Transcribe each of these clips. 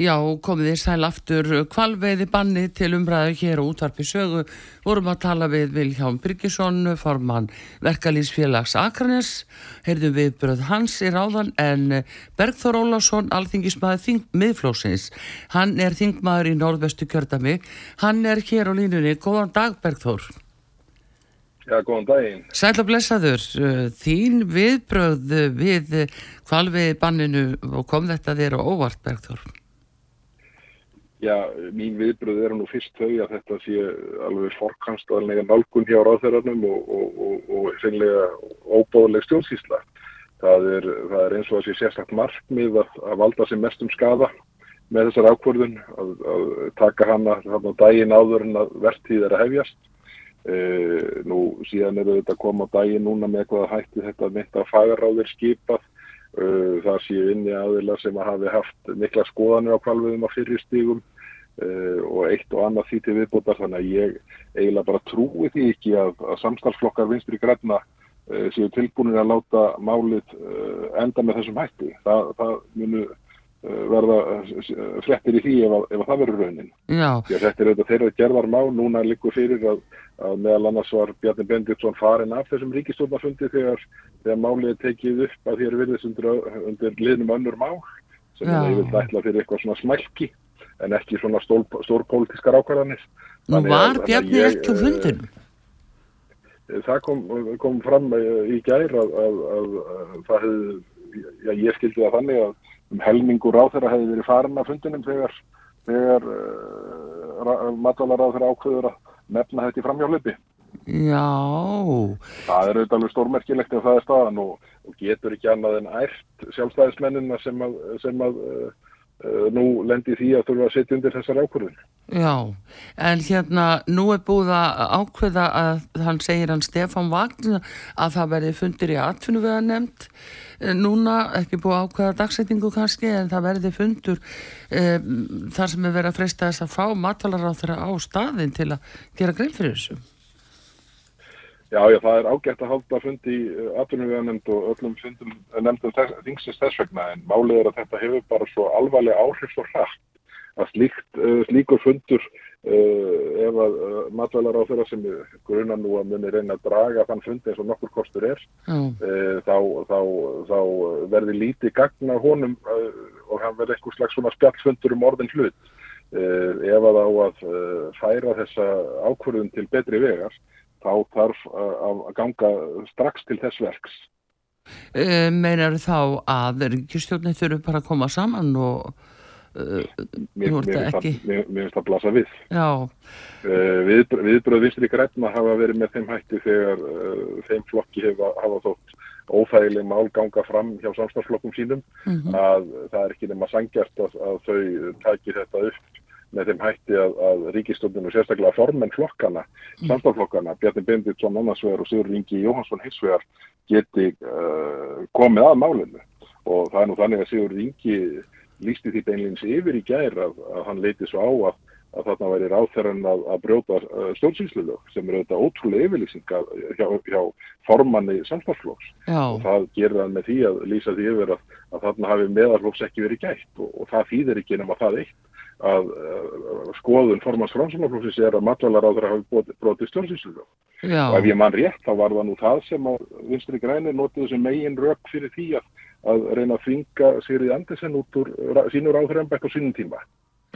Já, komið þér sæl aftur kvalveiði banni til umræðu hér og útvarpi sögu. Vorum að tala við Vilján Byrkisson, formann verkalýsfélags Akranes. Heyrðum við bröð hans í ráðan en Bergþór Ólásson, alþingismæður þing miðflósins. Hann er þingmaður í norðvestu kjördami. Hann er hér á línunni. Góðan dag Bergþór. Já, góðan daginn. Sæl og blessaður. Þín viðbröð við kvalveiði banninu og kom þetta þér á óvart Bergþór? Já, mín viðbröð er nú fyrst þau að þetta sé alveg forkanstaðanlega nálgun hjá ráðherranum og, og, og, og sennilega óbáðuleg stjórnsýsla. Það er, það er eins og að sé sérstaklega markmið að, að valda sem mestum skada með þessar ákvörðun, að, að taka hana þarna daginn áður en að verðtíð er að hefjast. E, nú síðan eru þetta að koma á daginn núna með eitthvað að hætti þetta mynda að fagaráðir skipað Uh, það séu inni aðila sem að hafi haft mikla skoðanir á kvalviðum á fyrirstígum uh, og eitt og annað því til viðbútar þannig að ég eiginlega bara trúi því ekki að, að samstarfsflokkar vinstri græna uh, séu tilbúinir að láta málið enda með þessum hætti. Það, það munu verða frettir í því ef, ef að það verður raunin. Þetta er auðvitað þeirra gerðar má, núna likur fyrir að, að meðal annars var Bjarni Benditsson farin af þessum ríkistofnafundi þegar, þegar málið er tekið upp að þér virðist undir, undir liðnum önnur mál sem er yfirlega ætla fyrir eitthvað svona smælki en ekki svona stór, stór ákvarðanir. Nú var Bjarni ekki á eh, fundunum. Það kom, kom fram eh, í gær að, að, að, að það hefði, já ég skildi það þannig að um helmingur ráþeira hefði verið farin af fundunum þegar, þegar uh, matvalar ákveður að nefna þetta í framhjálpi. Já, Það er auðvitað alveg stórmerkilegt ef það er staðan og, og getur ekki annað en ært sjálfstæðismennina sem að, sem að uh, nú lendi því að þurfa að setja undir þessar ákvörðun. já. En hérna, nú er búið að ákveða að hann segir hann Stefán Vagn að það verði fundir í atvinnu við að nefnd. Núna, ekki búið ákveða dagsetningu kannski, en það verði fundur um, þar sem er verið að freysta þess að fá matalaráþara á staðin til að gera grein fyrir þessu. Já, já, það er ágætt að halda fundi í atvinnuveganemnd og öllum fundum nefndum þess, þingsins þess vegna en málið er að þetta hefur bara svo alvarlega áhrif svo hrætt að slíkt, uh, slíkur fundur uh, ef að uh, matvælar á þeirra sem gruna nú að muni reyna að draga þann fundi eins og nokkur kostur er Já, uh, þá, þá, þá verði lítið gagna honum og hann verði eitthvað slags svona spjallfundur um orðin hlut ef að á að færa þessa ákvörðun til betri vegar þá þarf uh, að ganga strax til þess verks. uh, meinar þá að ríkistjórnir þurfu bara að koma saman og uh, Mér, Nú er þetta ekki. mér, finnst það blasa við. Uh, við, viðbröð vinstri græna hafa verið með þeim hætti þegar þeim flokki hefa, hafa þótt óþægileg mál ganga fram hjá samstagsflokkum sínum mhm, að það er ekki nema sangjart að, að þau tæki þetta upp með þeim hætti að, að ríkistofnun og sérstaklega formenn flokkana, samstaflokkana, Bjarni Benditsson annars vegar og Sigur Ingi Jóhansson hins vegar geti uh, komið að málinu. Og það er nú þannig að Sigur Ingi lísti því beinleins yfir í gær að, að hann leiti svo á að, að þarna væri ráþæran að, að brjóta uh, stjórnsýslulög sem eru þetta ótrúlega yfirlýsing hjá, hjá formanni samstaflokks já, og það gerir hann með því að lýsa því yfir að, að þarna hafi meðarflóks ekki verið gætt og, og það þýðir ekki nema það eitt að skoðun formans framsóknarflóksins er að matvælaráður hafi brotið, já, og ef ég man rétt þá var það nú það sem að vinstri grænir notuðu sem megin rök fyrir því að, að reyna að þvinga Sigrid Andersen út úr ra- sínu ráðhrembæk á sínum tíma.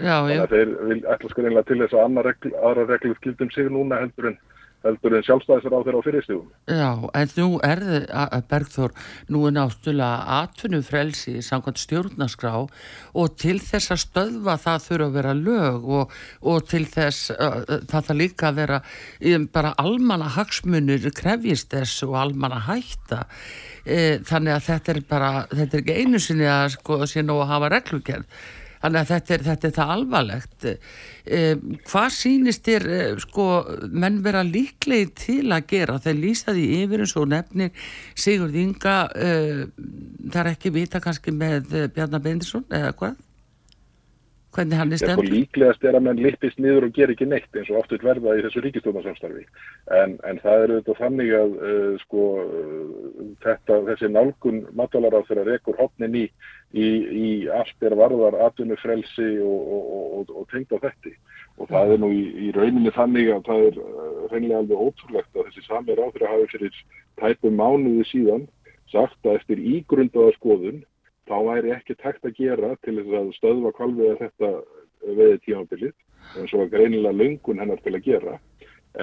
Já, þannig já, að þeir vil ætla skrinlega til þess að regl, aðra reglur gildum sig núna heldur en heldur en sjálfstæðisar á þeirra á fyrirstíðum já, en nú er þið, Bergþór, nú er náttúrulega atvinnufrelsi samkvæmt stjórnarskrá og til þess að stöðva það þurfa að vera lög og, og til þess, uh, það þarf líka að vera bara almanna hagsmunir krefjist þess og almanna hætta e, þannig að þetta er bara, þetta er ekki einu sinni að sko sé nú að hafa reglugerð Þannig að þetta er, þetta er það alvarlegt. Eh, hvað sýnist þér eh, sko, menn vera líklegi til að gera? Þeir lýsa því yfir eins og nefnir Sigurð Inga, eh, það er ekki vita kannski með eh, Bjarnar Bendisson eða hvað? Hvernig hann er Sko stemt? líklegast er að menn lippist niður og ger ekki neitt eins og oft vil verða í þessu ríkistofnarsamstarfi. En, en það er auðvitað þannig að uh, sko, uh, þetta, þessi nálgun matvalar á þeirra rekur hopnin í, í, í allt er varðar atvinnufrelsi og, og, og tengd á þetta og það er nú í, í rauninni þannig að það er reynilega alveg ótrúlegt að þessi sami ráður hafi fyrir tæpum mánuði síðan sagt að eftir ígrundaða skoðun þá væri ekki tækt að gera til þess að stöðva kvalviða þetta veði tímabilið en svo var greinilega lungun hennar til að gera.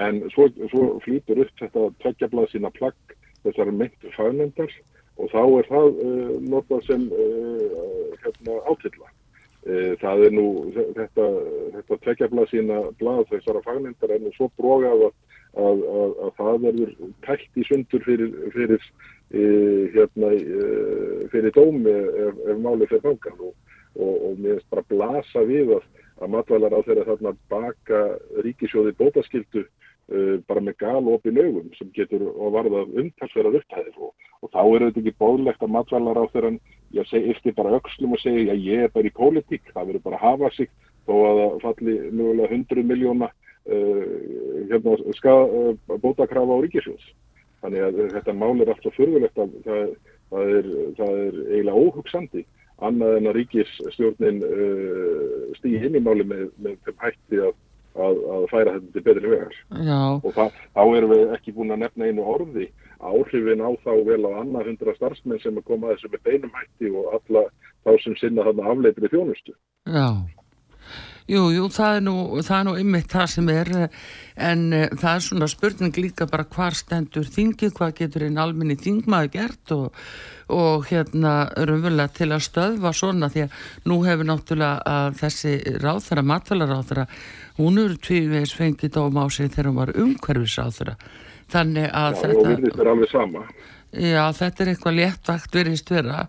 En svo, svo flýtur upp þetta tveggjablað sína plagg þessar meintu fagnendar og þá er það uh, notað sem uh, hérna, átilla. Uh, það er nú þetta, þetta tveggjafla sína blad þessara fagnindar er nú svo brógað að, að, að, að það verður tætt í sundur fyrir, fyrir, hérna, fyrir dómi ef, ef málið fyrir fangan og, og, og mér finnst bara blasa við að matvælar á þeirra þarna baka ríkisjóði bótaskildu bara með galopin augum sem getur og varðað umtalsverðar upptæðir og, og þá er þetta ekki bóðlegt að matvælar á þeirra ég segi eftir bara aukslum og segja að ég er bara í pólitík, það verður bara að hafa sig þó að það falli mjögulega 100 miljóna uh, hérna, uh, bótakrafa á ríkisjóðs þannig að þetta mál er alltaf förðulegt að það, það, er, það er eiginlega óhugsandi annað en að ríkisstjórnin uh, stýði inn í máli með, með þeim hætti að að, að færa þetta til betri vegar. Já. og það, þá erum við ekki búin að nefna einu orði. Áhrifin á þá vel á annað hundra starfsmenn sem að koma að þessu með beinum hætti og alla þá sem sinna þarna afleitri þjónustu. Já. Jú, jú, það er nú, það er nú ymmið það sem er, en uh, það er svona spurning líka bara hvar stendur þingið, hvað getur einn alminni þingmaði gert og, og hérna raunverulega til að stöðva svona því að nú hefur náttúrulega að þessi ráþara, matvælaráþara, hún eru tvívegis fengið dóm á sig þegar hún var umhverfisáþara. Þannig að Já, þetta... Já, þetta er eitthvað léttvakt veriðst vera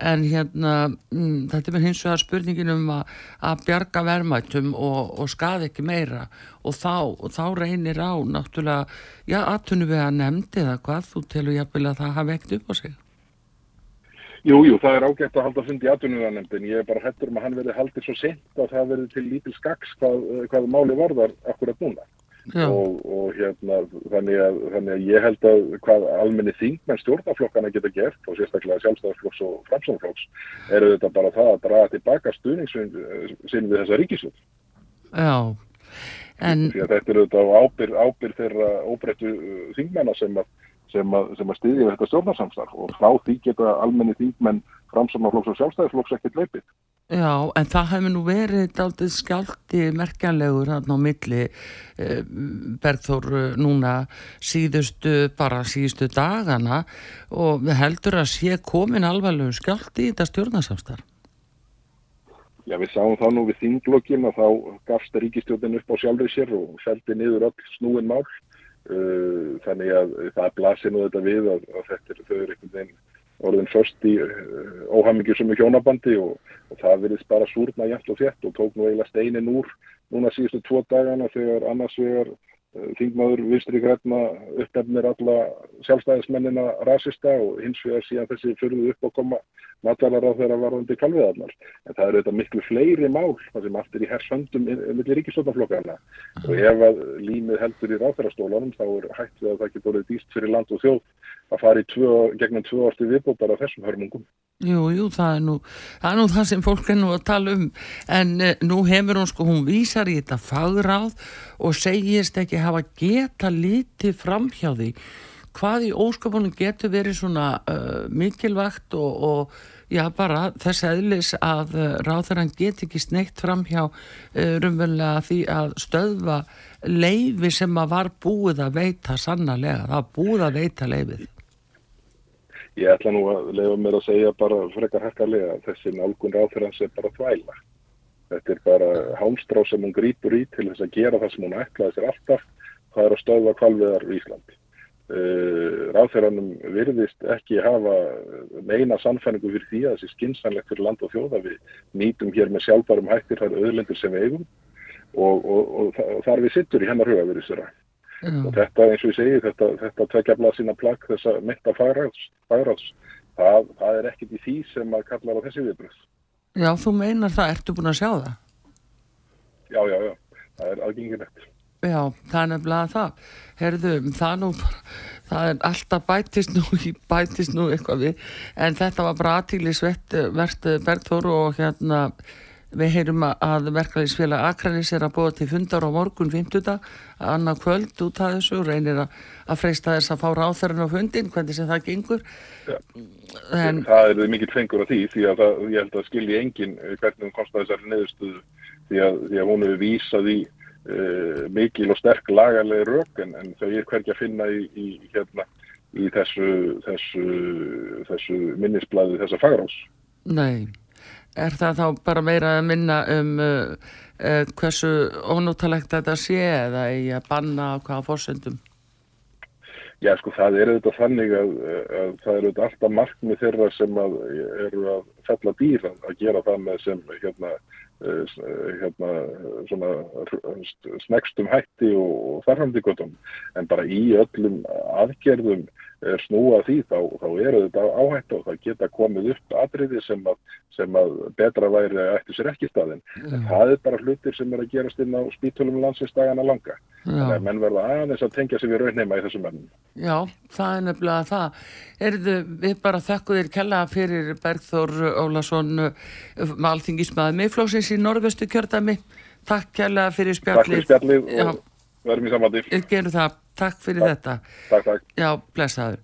en hérna mm, þetta er hins vegar spurningin um að, að bjarga verðmættum og, og skaði ekki meira og þá, og þá reynir á náttúrulega, já, aðtunum við að nefndi eða hvað, þú telur jáfnvel að það hafa ekkert upp á sig. Jú, jú, það er ágætt að halda fundi í aðtunumveganemndin. Ég er bara hættur um að hann verði haldið svo sent að það verði til lítil skaks hvað, hvað máli varðar akkurat núna. Og, og hérna þannig að, þannig að ég held að hvað almenni þingmenn stjórnaflokkana geta gert og sérstaklega sjálfstæðarflokks og framsónaflokks eru þetta bara það að draga tilbaka stuðningssinn við þessa ríkisvöld Já en... Þetta eru þetta á ábyr, ábyr þeirra óbreyttu uh, þingmennar sem að, sem að, sem að styðja þetta stjórnarsamstarf og frá því geta almenni þingmenn framsónaflokks og sjálfstæðarflokks ekkert leipið Já, en það hefur nú verið aldrei skjálti merkjanlegur hann á milli eh, Bergþór eh, núna síðustu, bara síðustu dagana og við heldur að sé komin alvarlegu skjálti í þetta stjórnarsamstarf. Já, við sáum þá nú við þinglokkin að þá gafst ríkistjóðin upp á sjálfrið sér og seldi niður öll snúin mál. Uh, þannig að það blasir nú þetta við að, að þetta er þau einhvern veginn orðin först í uh, óhamingjusum með hjónabandi og, og það verðist bara súrna jæmt og þétt og tók nú eiginlega steinin úr núna síðustu tvo dagana þegar annars vegar þingmaður vinstri græna uppnefnir alla sjálfstæðismennina rasista og hins vegar síðan þessi förðu upp að koma matvalar á þeirra varðandi kalviðarnar. En það eru þetta miklu fleiri mál þar sem allt er í hersöndum millir ríkistofnaflokkana og ef að límið heldur í ráþærastólanum þá er hægt við að það getur orðið dýst fyrir land og þjóð að fara í tvö, gegnum tvö ástu viðbótar af þessum hörmungum. Jú, jú, það er nú það, er nú það sem fólk er nú að tala um en eh, nú hefur hún sko, hún vísar í þetta fagráð og segist ekki hafa geta lítið framhjá því hvað í óskapunum getur verið svona uh, mikilvægt og, og já bara þess aðlis að uh, ráðarann get ekki sneitt fram hjá uh, rumverulega því að stöðva leifi sem að var búið að veita sannarlega, það búið að veita leifið. Ég ætla nú að leifa mér að segja bara frekar hækkarlega að þessi nálgun ráðarann sé bara þvægla. Þetta er bara hálstrá sem hún grýpur í til þess að gera það sem hún ætlaði sér alltaf, það er að stöðva kvalviðar í Íslandi. Uh, ráðferðanum virðist ekki hafa meina sannfæningu fyrir því að þessi skinsanlegt fyrir land og þjóða við nýtum hér með sjálfbærum hættir þar auðlendur sem við eigum og, og, og, og þar við sittur í hennar huga við þessara mm. og þetta eins og ég segi þetta, þetta tvekja blað sína plagg þess að metta fagráðs það, það er ekkit í því sem að kalla á þessi viðbröð Já, þú meinar það, ertu búin að sjá það? Já, já, já, það er aðgengilegt Já, það er nefnilega það. Herðu, það nú, það er alltaf bætist nú, bætist nú eitthvað við, en þetta var bara aðtílisvert Bergþór og hérna við heyrum að verkefælisfélag Akranis er að búa til fundar á morgun 50. annar kvöld út af þessu og reynir að freysta þess að fá ráþörun á fundin, hvernig sem það gengur ja. en, Það er mikið fengur á því því að það, ég held að skilji engin hvernig hún komst að þessari neðustuðu því að, því að hún hefur vísað í uh, mikil og sterk lagarlega rauk en, en þau er hverja að finna í, í, hérna, í þessu, þessu, þessu minnisblæði þessa fagrás Nei er það þá bara meira að minna um uh, uh, hversu ónúttalegt þetta sé eða í að banna á hvaða fórsöndum? Já, sko, það er auðvitað þannig að, að það er auðvitað alltaf markmið þeirra sem að eru að fella dýr að gera það með sem hérna, uh, hérna svona snegstum hætti og, og þarfamdíkotum en bara í öllum aðgerðum snúa því þá, þá eru þetta áhætt og það geta komið upp atriði sem að, sem að betra væri að eftir sér ekki staðin. Mm. Það er bara hlutir sem er að gerast inn á spítulum landsinsdagana langa. Þannig að menn verða aðeins að tengja sig við raunheima í þessum mennum. Já, það er nefnilega það. Erðu við bara þakkuðir kella fyrir Bergþór Ólason með alþingismæði miðflóksins í norðvestu kjördami. Takk kella fyrir spjallið. Takk fyrir spjallið og verðum í samvæti. Gerum það. Takk fyrir takk. þetta. Takk, takk. Já, blessaður.